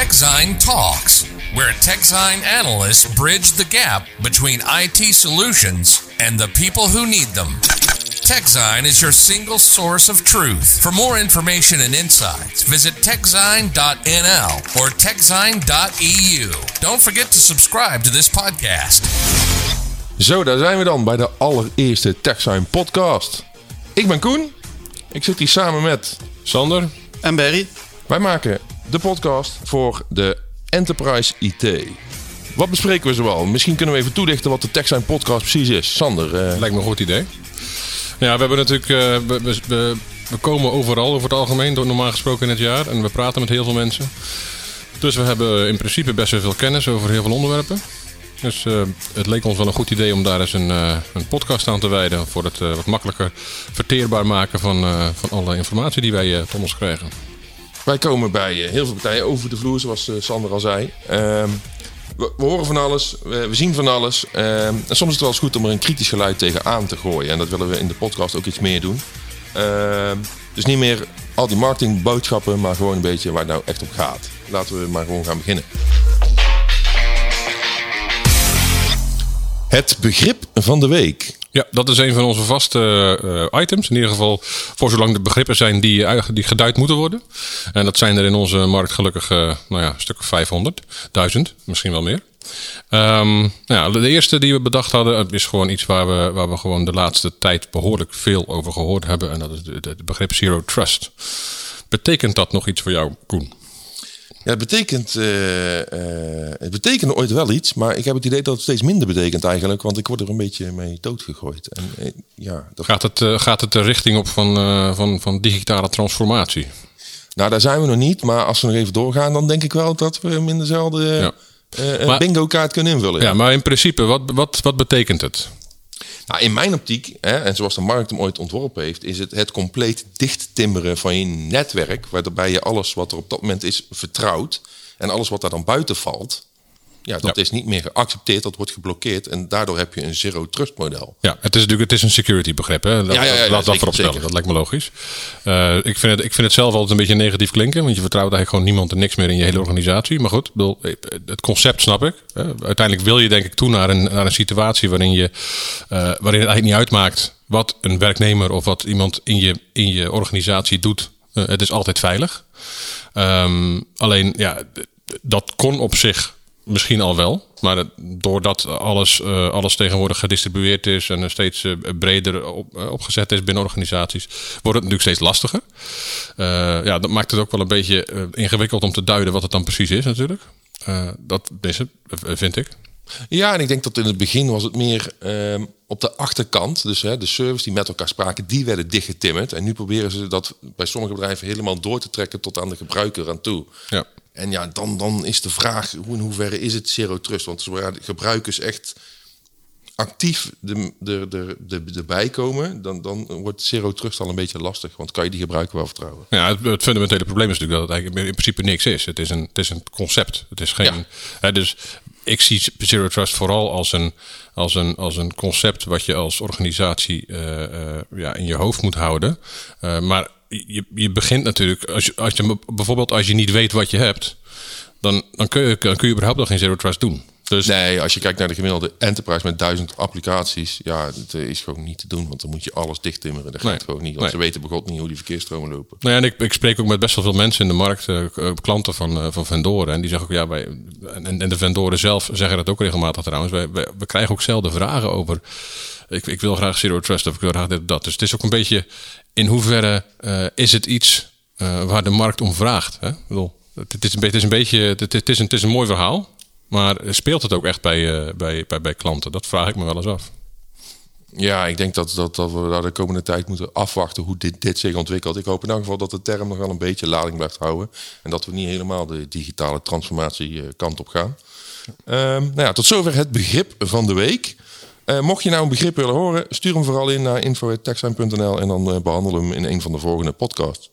TechZine Talks, where TechZine analysts bridge the gap between IT solutions and the people who need them. TechZine is your single source of truth. For more information and insights, visit techzine.nl or techzine.eu. Don't forget to subscribe to this podcast. Zo, daar zijn we dan bij de allereerste TechSign podcast. Ik ben Koen. Ik zit hier samen met Sander. En Barry. Wij maken de podcast voor de Enterprise IT. Wat bespreken we zoal? Misschien kunnen we even toelichten wat de TechSign podcast precies is. Sander. eh, Lijkt me een goed idee. Ja, we hebben natuurlijk. eh, we, komen overal over het algemeen, normaal gesproken in het jaar. En we praten met heel veel mensen. Dus we hebben in principe best wel veel kennis over heel veel onderwerpen. Dus eh, het leek ons wel een goed idee om daar eens een, een podcast aan te wijden. Voor het wat makkelijker verteerbaar maken van, van alle informatie die wij tot ons krijgen. Wij komen bij eh, heel veel partijen over de vloer, zoals eh, Sander al zei. Ehm, we, horen van alles, we, zien van alles. Ehm, en soms is het wel eens goed om er een kritisch geluid tegenaan te gooien. En dat willen we in de podcast ook iets meer doen. Ehm, dus niet meer al die marketingboodschappen, maar gewoon een beetje waar het nou echt om gaat. Laten we maar gewoon gaan beginnen. Het begrip van de week. Ja, dat is een van onze vaste eh, items. In ieder geval voor zolang de begrippen zijn die, eh, die geduid moeten worden. En dat zijn er in onze markt gelukkig eh, nou ja, een stuk of 500, 1000, misschien wel meer. Ehm, nou ja, de eerste die we bedacht hadden is gewoon iets waar we, waar we gewoon de laatste tijd behoorlijk veel over gehoord hebben. En dat is het begrip Zero Trust. Betekent dat nog iets voor jou, Koen? Ja, het betekent, eh, eh, het betekende ooit wel iets, maar ik heb het idee dat het steeds minder betekent eigenlijk, want ik word er een beetje mee doodgegooid. En, eh, ja, dat, Gaat het, gaat het de richting op van, van, van digitale transformatie? nou, daar zijn we nog niet, maar als we nog even doorgaan, dan denk ik wel dat we hem in dezelfde Ja. een bingo kaart kunnen invullen. Ja, maar in principe, wat, wat, wat betekent het? Nou, in mijn optiek, hè, en zoals de markt hem ooit ontworpen heeft, is het het compleet dichttimmeren van je netwerk, waarbij je alles wat er op dat moment is vertrouwt en alles wat daar dan buiten valt, ja, dat Ja. is niet meer geaccepteerd, dat wordt geblokkeerd en daardoor heb je een zero trust model. Ja, het is natuurlijk het is een security begrip. Hè? Laat, Ja, laat dat zeker, voorop stellen. zeker. Dat lijkt me logisch. Eh, ik, vind het, ik vind het zelf altijd een beetje negatief klinken. Want je vertrouwt eigenlijk gewoon niemand en niks meer in je hele organisatie. Maar goed, bedoel, eh, het concept snap ik. Uiteindelijk wil je denk ik toe naar een, naar een situatie waarin, je, eh, waarin het eigenlijk niet uitmaakt wat een werknemer of wat iemand in je, in je organisatie doet. Het is altijd veilig. Ehm, alleen, ja, dat kon op zich misschien al wel. Maar het- doordat alles, eh, alles tegenwoordig gedistribueerd is en er steeds eh, breder op, eh, opgezet is binnen organisaties, wordt het natuurlijk steeds lastiger. Ja, dat maakt het ook wel een beetje ingewikkeld om te duiden wat het dan precies is, natuurlijk. Dat is het, vind ik. Ja, en ik denk dat in het begin was het meer ehm, op de achterkant. Dus hè, de servers die met elkaar spraken, die werden dichtgetimmerd. En nu proberen ze dat bij sommige bedrijven helemaal door te trekken tot aan de gebruiker aan toe. Ja. En ja, dan, dan is de vraag, hoe in hoeverre is het zero trust? Want zodra de gebruikers echt actief de, de, de, de, erbij komen, dan, dan wordt zero trust al een beetje lastig. Want kan je die gebruiker wel vertrouwen? Ja, het, het fundamentele probleem is natuurlijk dat het eigenlijk in principe niks is. Het is een, het is een concept. Het is geen. Ja. Hè, dus ik zie Zero Trust vooral als een, als een, als een concept wat je als organisatie eh, eh, ja, in je hoofd moet houden. Eh, maar je, je begint natuurlijk, als je, als je, bijvoorbeeld als je niet weet wat je hebt, dan, dan, kun, je, dan kun je überhaupt nog geen Zero Trust doen. Dus Nee, als je kijkt naar de gemiddelde enterprise met duizend applicaties, ja, het eh, is gewoon niet te doen. Want dan moet je alles dichttimmeren. Dat gaat Nee. gewoon niet. Want Nee. ze weten begot niet hoe die verkeersstromen lopen. Nou ja, en ik, ik spreek ook met best wel veel mensen in de markt, eh, eh, klanten van, van vendoren. En die zeggen ook, ja, wij, en, en de vendoren zelf zeggen dat ook regelmatig trouwens. Wij, wij- we krijgen ook zelden vragen over, ik, ik wil graag Zero Trust of ik wil graag dit dat. Dus het is ook een beetje, in hoeverre eh, is het iets eh, waar de markt om vraagt? Hè? Ik bedoel, het, is is een beetje, het, is een, het is een mooi verhaal. Maar speelt het ook echt bij, eh, bij, bij, bij klanten? Dat vraag ik me wel eens af. Ja, ik denk dat, dat, dat we de komende tijd moeten afwachten hoe dit, dit zich ontwikkelt. Ik hoop in elk geval dat de term nog wel een beetje lading blijft houden. En dat we niet helemaal de digitale transformatie kant op gaan. Ehm, nou ja, tot zover het begrip van de week. Eh, mocht je nou een begrip willen horen, stuur hem vooral in naar info.techsign.nl en dan eh, behandelen we hem in een van de volgende podcasts.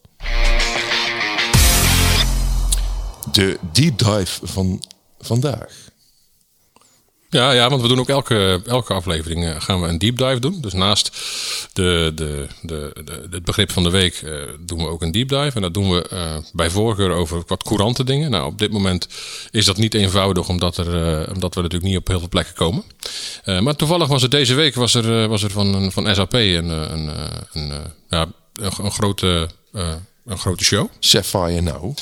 De deep dive van vandaag. Ja, ja, want we doen ook elke, elke aflevering uh, gaan we een deep dive doen. Dus naast de, de, de, de het begrip van de week uh, doen we ook een deep dive. En dat doen we uh, bij voorkeur over wat courante dingen. Nou, op dit moment is dat niet eenvoudig, omdat, er, omdat we natuurlijk niet op heel veel plekken komen. maar toevallig was er deze week was er, was er van, van SAP een, een, een, ja, een, een grote, een grote show. Sapphire Now.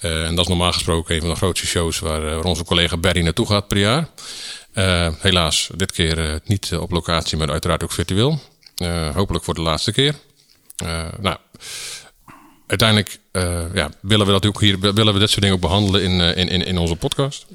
Uh, en dat is normaal gesproken een van de grootste shows waar, waar onze collega Barry naartoe gaat per jaar. Helaas, dit keer niet op locatie, maar uiteraard ook virtueel. Uh, hopelijk voor de laatste keer. nou, uiteindelijk ja, willen we dat ook hier, willen we dit soort dingen ook behandelen in, in, in, in onze podcast.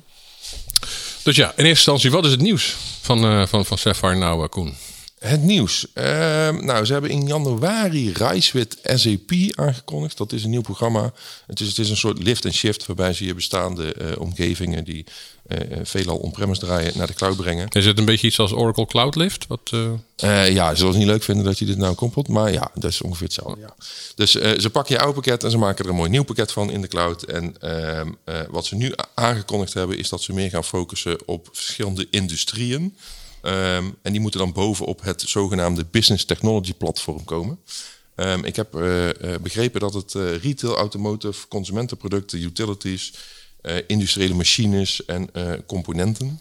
Dus ja, in eerste instantie, wat is het nieuws van, van, van Sapphire nou, Koen? Het nieuws. Uh, nou, ze hebben in januari Rise with SAP aangekondigd. Dat is een nieuw programma. Het is, het is een soort lift en shift waarbij ze je bestaande uh, omgevingen die uh, veelal on-premise draaien naar de cloud brengen. Is het een beetje iets als Oracle Cloud Lift? Wat, ja, ze zullen het niet leuk vinden dat je dit nou koppelt, maar ja, dat is ongeveer hetzelfde. Ja. Dus ze pakken je oude pakket en ze maken er een mooi nieuw pakket van in de cloud. En ehm, wat ze nu aangekondigd hebben is dat ze meer gaan focussen op verschillende industrieën. Um, en die moeten dan bovenop het zogenaamde Business Technology Platform komen. Um, ik heb uh, begrepen dat het uh, retail, automotive, consumentenproducten, utilities, industriële machines en componenten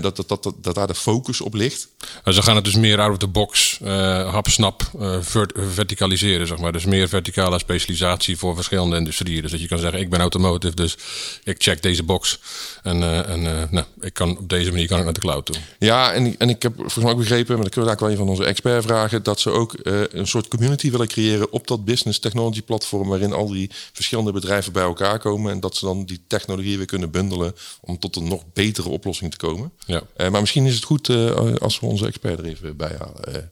dat, dat, dat, dat, daar de focus op ligt. ze gaan het dus meer out of the box, uh, hapsnap, uh, vert verticaliseren, zeg maar. Dus meer verticale specialisatie voor verschillende industrieën. Dus dat je kan zeggen, ik ben automotive, dus ik check deze box. En, en nou, ik kan, op deze manier kan ik naar de cloud toe. Ja, en, en ik heb volgens mij ook begrepen, maar dat kunnen we daar wel een van onze expert vragen, dat ze ook een soort community willen creëren op dat business technology platform, waarin al die verschillende bedrijven bij elkaar komen. En dat ze dan die technologie weer kunnen bundelen om tot een nog betere oplossing te komen. Ja. Uh, maar misschien is het goed uh, als we onze expert er even bij halen. Uh,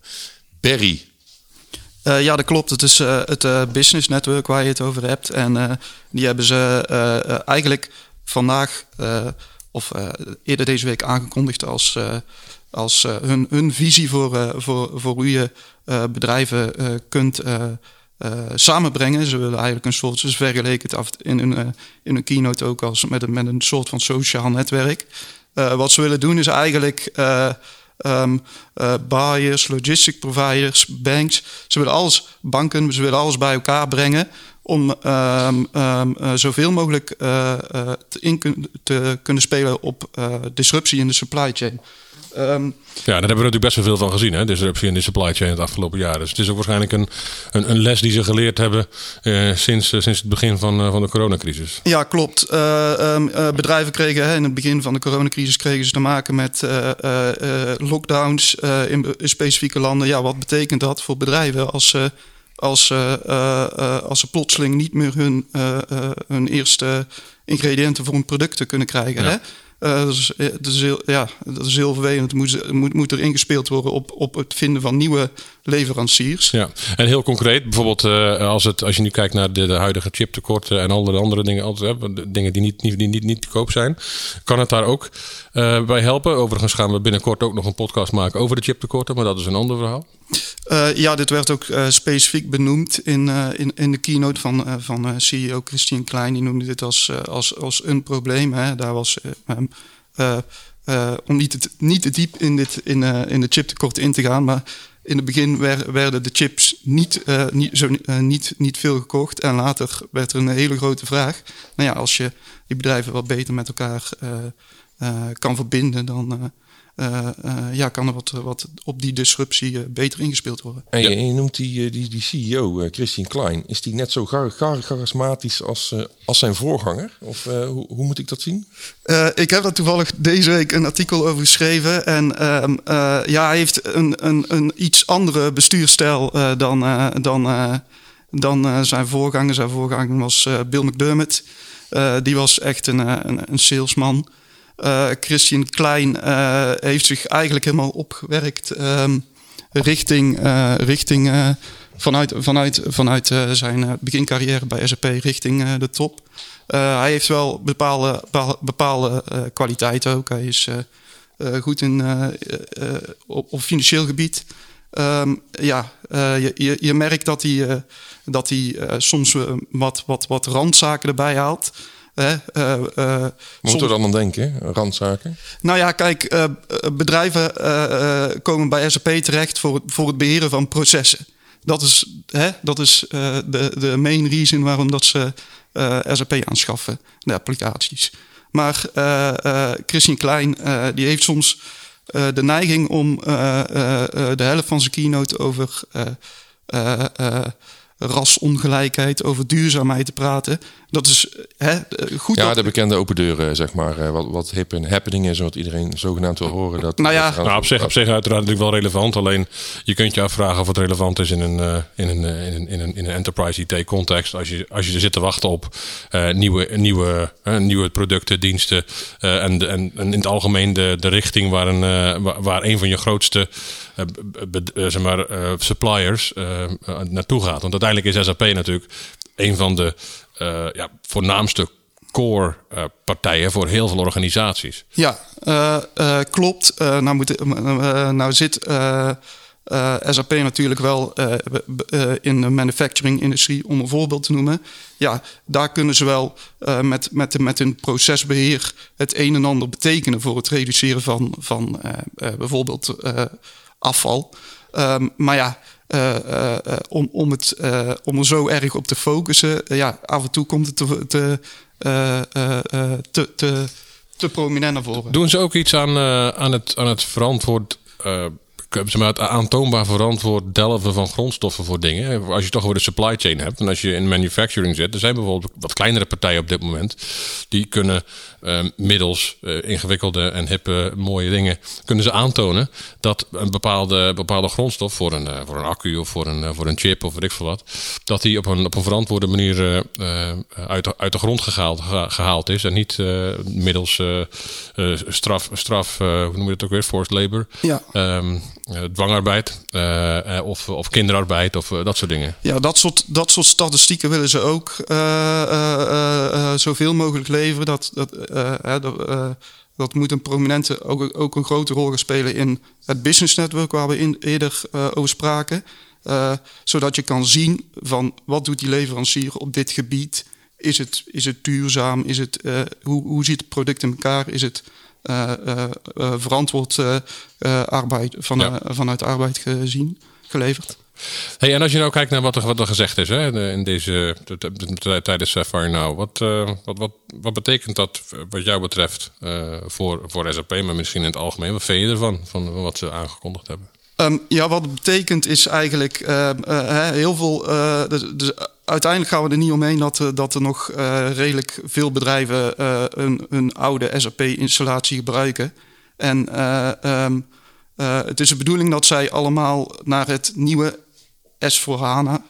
Barry. ja, dat klopt. Het is het business network waar je het over hebt. En die hebben ze eigenlijk vandaag of eerder deze week aangekondigd als, als hun, hun visie voor, voor, voor hoe je bedrijven kunt samenbrengen. Ze willen eigenlijk een soort, ze vergeleken het af in een, in keynote ook als met een, met een soort van sociaal netwerk. Uh, wat ze willen doen is eigenlijk um, buyers, logistic providers, banks. Ze willen alles, banken, ze willen alles bij elkaar brengen om um, um, zoveel mogelijk te, in te kunnen spelen op disruptie in de supply chain. Um, ja, daar hebben we natuurlijk best wel veel van gezien, hè? disruptie in de supply chain het afgelopen jaar. Dus het is ook waarschijnlijk een, een, een les die ze geleerd hebben uh, sinds, uh, sinds het begin van, uh, van de coronacrisis. Ja, klopt. Um, bedrijven kregen hè, in het begin van de coronacrisis kregen ze te maken met lockdowns in, in, specifieke landen. Ja, wat betekent dat voor bedrijven als ze als, als ze plotseling niet meer hun, hun eerste ingrediënten voor hun producten kunnen krijgen? Ja. Hè? Uh, dat, is, eh, dat, is heel, ja, dat is heel vervelend. Moet, moet, moet er ingespeeld worden op, op het vinden van nieuwe leveranciers. Ja, en heel concreet, bijvoorbeeld uh, als, het, als je nu kijkt naar de, de huidige chiptekorten en alle andere dingen, altijd, hè, dingen die niet, niet, niet, niet te koop zijn, kan het daar ook uh, bij helpen? Overigens gaan we binnenkort ook nog een podcast maken over de chiptekorten, maar dat is een ander verhaal. Uh, ja, dit werd ook uh, specifiek benoemd in, uh, in, in de keynote van, van CEO Christian Klein. Die noemde dit als, als, als een probleem. Hè. Daar was, om niet te, niet te diep in, dit, in, in de chiptekort in te gaan, maar in het begin werden de chips niet, niet, zo, niet, niet veel gekocht. En later werd er een hele grote vraag. Nou ja, als je die bedrijven wat beter met elkaar kan verbinden, dan uh, uh, ja, kan er wat, wat op die disruptie uh, beter ingespeeld worden. En je, je noemt die, die, die CEO, Christian Klein. Is die net zo char charismatisch als, als zijn voorganger? Of hoe, hoe, moet ik dat zien? ik heb daar toevallig deze week een artikel over geschreven. En ehm, ja, hij heeft een, een, een iets andere bestuurstijl dan, dan, dan zijn voorganger. Zijn voorganger was Bill McDermott. die was echt een, een, een salesman. Uh, Christian Klein uh, heeft zich eigenlijk helemaal opgewerkt um, richting, uh, richting vanuit, vanuit, vanuit zijn begincarrière bij SAP richting de top. hij heeft wel bepaalde, bepaalde kwaliteiten ook. Hij is goed in, op, op, financieel gebied. Um, ja, je, je, je, merkt dat hij, dat hij soms wat, wat, wat randzaken erbij haalt. Hè, uh, uh, Moeten we dan aan denken, randzaken? Nou ja, kijk, bedrijven komen bij SAP terecht voor het, voor het beheren van processen. Dat is, hè, dat is de, de main reason waarom dat ze SAP aanschaffen, de applicaties. Maar Christian Klein, die heeft soms de neiging om de helft van zijn keynote over rasongelijkheid, over duurzaamheid te praten. Dat is hè, goed. Ja, de bekende open deuren, zeg maar. Eh, wat, wat hip en happening is, wat iedereen zogenaamd wil horen. Dat, nou ja, nou, op, zich, op zich uiteraard natuurlijk wel relevant. Alleen je kunt je afvragen of het relevant is in een, uh, in een, uh, in een, in een, in een enterprise IT context. Als je, als je er zit te wachten op uh, nieuwe, nieuwe, nieuwe producten, diensten. en, en, en in het algemeen de, de richting waar een, waar, waar een van je grootste zeg maar, suppliers naartoe gaat. Want uiteindelijk is SAP natuurlijk een van de uh, ja, voornaamste core uh, partijen voor heel veel organisaties. Ja, uh, klopt. nou, nou zit SAP natuurlijk wel in de manufacturing-industrie, om een voorbeeld te noemen. Ja, daar kunnen ze wel met, met, met hun procesbeheer het een en ander betekenen voor het reduceren van, van bijvoorbeeld afval. Um, maar ja, om, om, het, om er zo erg op te focussen. ja, af en toe komt het te, te, te, te, te prominent naar voren. Doen ze ook iets aan, aan, het, aan het verantwoord ze maar, het aantoonbaar verantwoord delven van grondstoffen voor dingen. Als je toch over de supply chain hebt en als je in manufacturing zit, er zijn bijvoorbeeld wat kleinere partijen op dit moment die kunnen uh, middels uh, ingewikkelde en hippe mooie dingen, kunnen ze aantonen dat een bepaalde, bepaalde grondstof voor een, uh, voor een accu of voor een, voor een chip of weet ik veel wat, dat die op een, op een verantwoorde manier uit, de, uit de grond gehaald, gehaald is en niet middels straf, straf hoe noem je het ook weer, forced labor. Ja. Um, dwangarbeid uh, of, of kinderarbeid of dat soort dingen. Ja, dat soort, dat soort statistieken willen ze ook zoveel mogelijk leveren. Dat, dat, dat, moet een prominente ook, ook een grote rol gaan spelen in het business network waar we in, eerder over spraken. zodat je kan zien van wat doet die leverancier op dit gebied. Is het, is het duurzaam? Is het, hoe, hoe ziet het product in elkaar? Is het verantwoord arbeid van, vanuit arbeid gezien, geleverd. Hey, en als je nou kijkt naar wat er, wat er gezegd is hè, in deze, tijdens Sapphire Now, wat, wat, wat, wat betekent dat wat jou betreft voor, voor SAP, maar misschien in het algemeen? Wat vind je ervan, van wat ze aangekondigd hebben? Um, ja, wat het betekent is eigenlijk uh, uh, heel veel. Uh, dus, dus, uiteindelijk gaan we er niet omheen dat, dat er nog redelijk veel bedrijven een, oude SAP-installatie gebruiken. En um, het is de bedoeling dat zij allemaal naar het nieuwe S4HANA,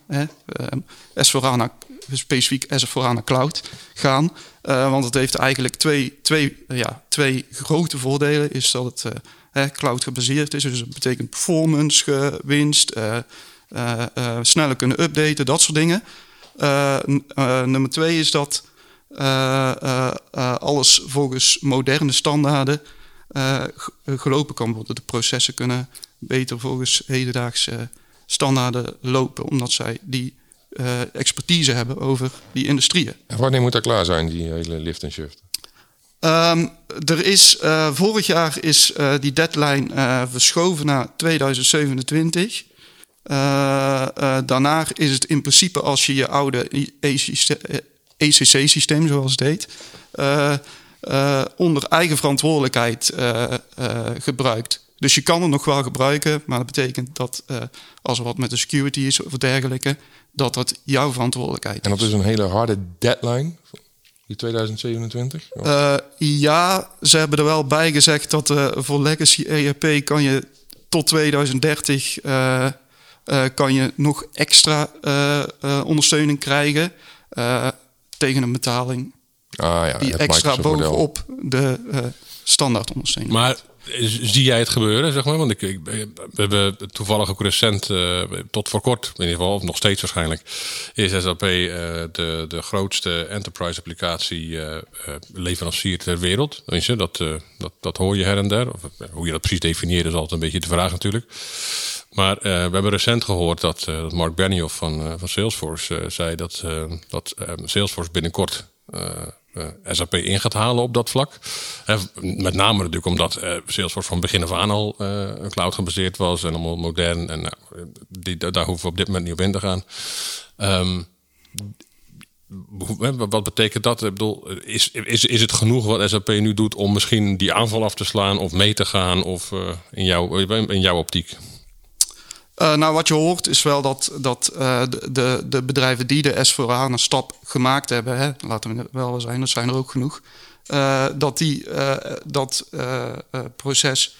S4HANA specifiek S4HANA Cloud gaan. want het heeft eigenlijk twee, twee, ja, twee grote voordelen. Is dat het cloud gebaseerd is. Dus dat betekent performance, winst, uh, uh, sneller kunnen updaten, dat soort dingen. nummer twee is dat alles volgens moderne standaarden gelopen kan worden. De processen kunnen beter volgens hedendaagse standaarden lopen, omdat zij die expertise hebben over die industrieën. Wanneer moet dat klaar zijn, die hele lift en shift? Um, er is, uh, vorig jaar is uh, die deadline uh, verschoven naar 2027. daarna is het in principe als je je oude ECC-systeem, zoals het heet, onder eigen verantwoordelijkheid gebruikt. Dus je kan het nog wel gebruiken, maar dat betekent dat als er wat met de security is of dergelijke, dat dat jouw verantwoordelijkheid is. En dat is een hele harde deadline die 2027? Uh, ja, ze hebben er wel bij gezegd dat uh, voor Legacy ERP kan je tot 2030 uh, kan je nog extra ondersteuning krijgen tegen een betaling. Ah, ja, die extra bovenop de standaard ondersteuning. Maar zie jij het gebeuren, zeg maar? Want ik, we hebben toevallig ook recent, uh, tot voor kort in ieder geval, of nog steeds waarschijnlijk, is SAP uh, de, de grootste enterprise applicatie uh, leverancier ter wereld. Weet je, dat, dat, dat hoor je her en der. Of, hoe je dat precies definieert is altijd een beetje de vraag natuurlijk. Maar we hebben recent gehoord dat, dat Mark Benioff van, van Salesforce zei dat, dat Salesforce binnenkort SAP in gaat halen op dat vlak. met name natuurlijk omdat Salesforce van begin af aan al cloud gebaseerd was en allemaal modern. En die, daar hoeven we op dit moment niet op in te gaan. Um, wat betekent dat? Bedoel, is, is, is het genoeg wat SAP nu doet om misschien die aanval af te slaan of mee te gaan? Of in, jouw, in jouw optiek? Uh, nou, wat je hoort is wel dat, dat uh, de, de bedrijven die de S4 een stap gemaakt hebben, hè, laten we wel zijn, dat zijn er ook genoeg, uh, dat die dat proces,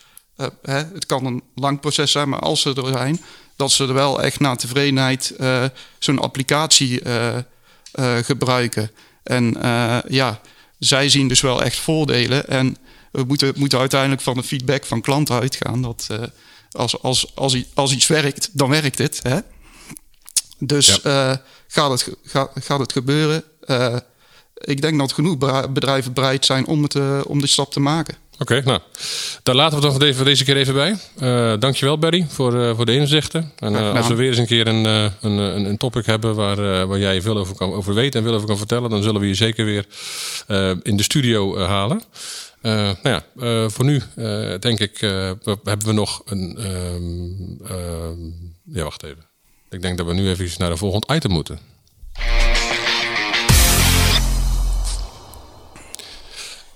hè, het kan een lang proces zijn, maar als ze er zijn, dat ze er wel echt naar tevredenheid zo'n applicatie gebruiken. En ja, zij zien dus wel echt voordelen. En we moeten, moeten uiteindelijk van de feedback van klanten uitgaan dat als, als, als, als iets werkt, dan werkt het. Hè? Dus ja. uh, gaat, het, gaat, gaat het gebeuren? Uh, ik denk dat genoeg bedrijven bereid zijn om, het, uh, om die stap te maken. Oké, nou, daar laten we het dan voor deze keer even bij. Uh, dankjewel, Barry, voor, uh, voor de inzichten. En uh, als we weer eens een keer een, een, een, een topic hebben waar, waar jij veel over, kan, over weet en veel over kan vertellen, dan zullen we je zeker weer in de studio halen. Uh, nou ja, uh, voor nu uh, denk ik, hebben we nog een. Ehm, ja, wacht even. Ik denk dat we nu even naar de volgende item moeten.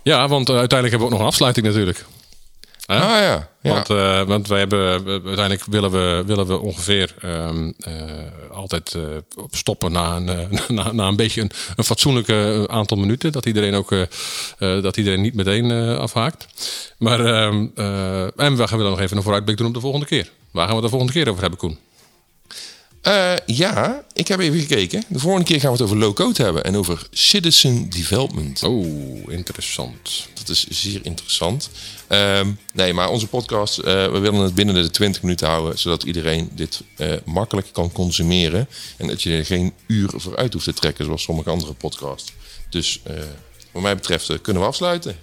Ja, want uiteindelijk hebben we ook nog een afsluiting natuurlijk. Ah ja. ja. Want, uh, want wij hebben uiteindelijk willen we, willen we ongeveer um, uh, altijd uh, stoppen na een, na, na, een beetje een, een fatsoenlijke aantal minuten. Dat iedereen ook dat iedereen niet meteen afhaakt. Maar um, en we gaan dan nog even een vooruitblik doen op de volgende keer. Waar gaan we de volgende keer over hebben, Koen? Uh, ja, ik heb even gekeken. De volgende keer gaan we het over low-code hebben en over citizen development. Oh, interessant. Dat is zeer interessant. Uh, nee, maar onze podcast, uh, we willen het binnen de 20 minuten houden, zodat iedereen dit uh, makkelijk kan consumeren. En dat je er geen uur vooruit hoeft te trekken, zoals sommige andere podcasts. Dus wat mij betreft kunnen we afsluiten.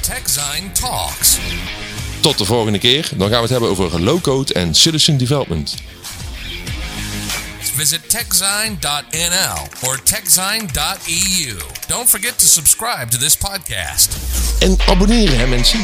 TechZine Talks. Tot de volgende keer. Dan gaan we het hebben over low-code en citizen development. Visit techzine.nl or techzine.eu. Don't forget to subscribe to this podcast. En abonneren, hè mensen.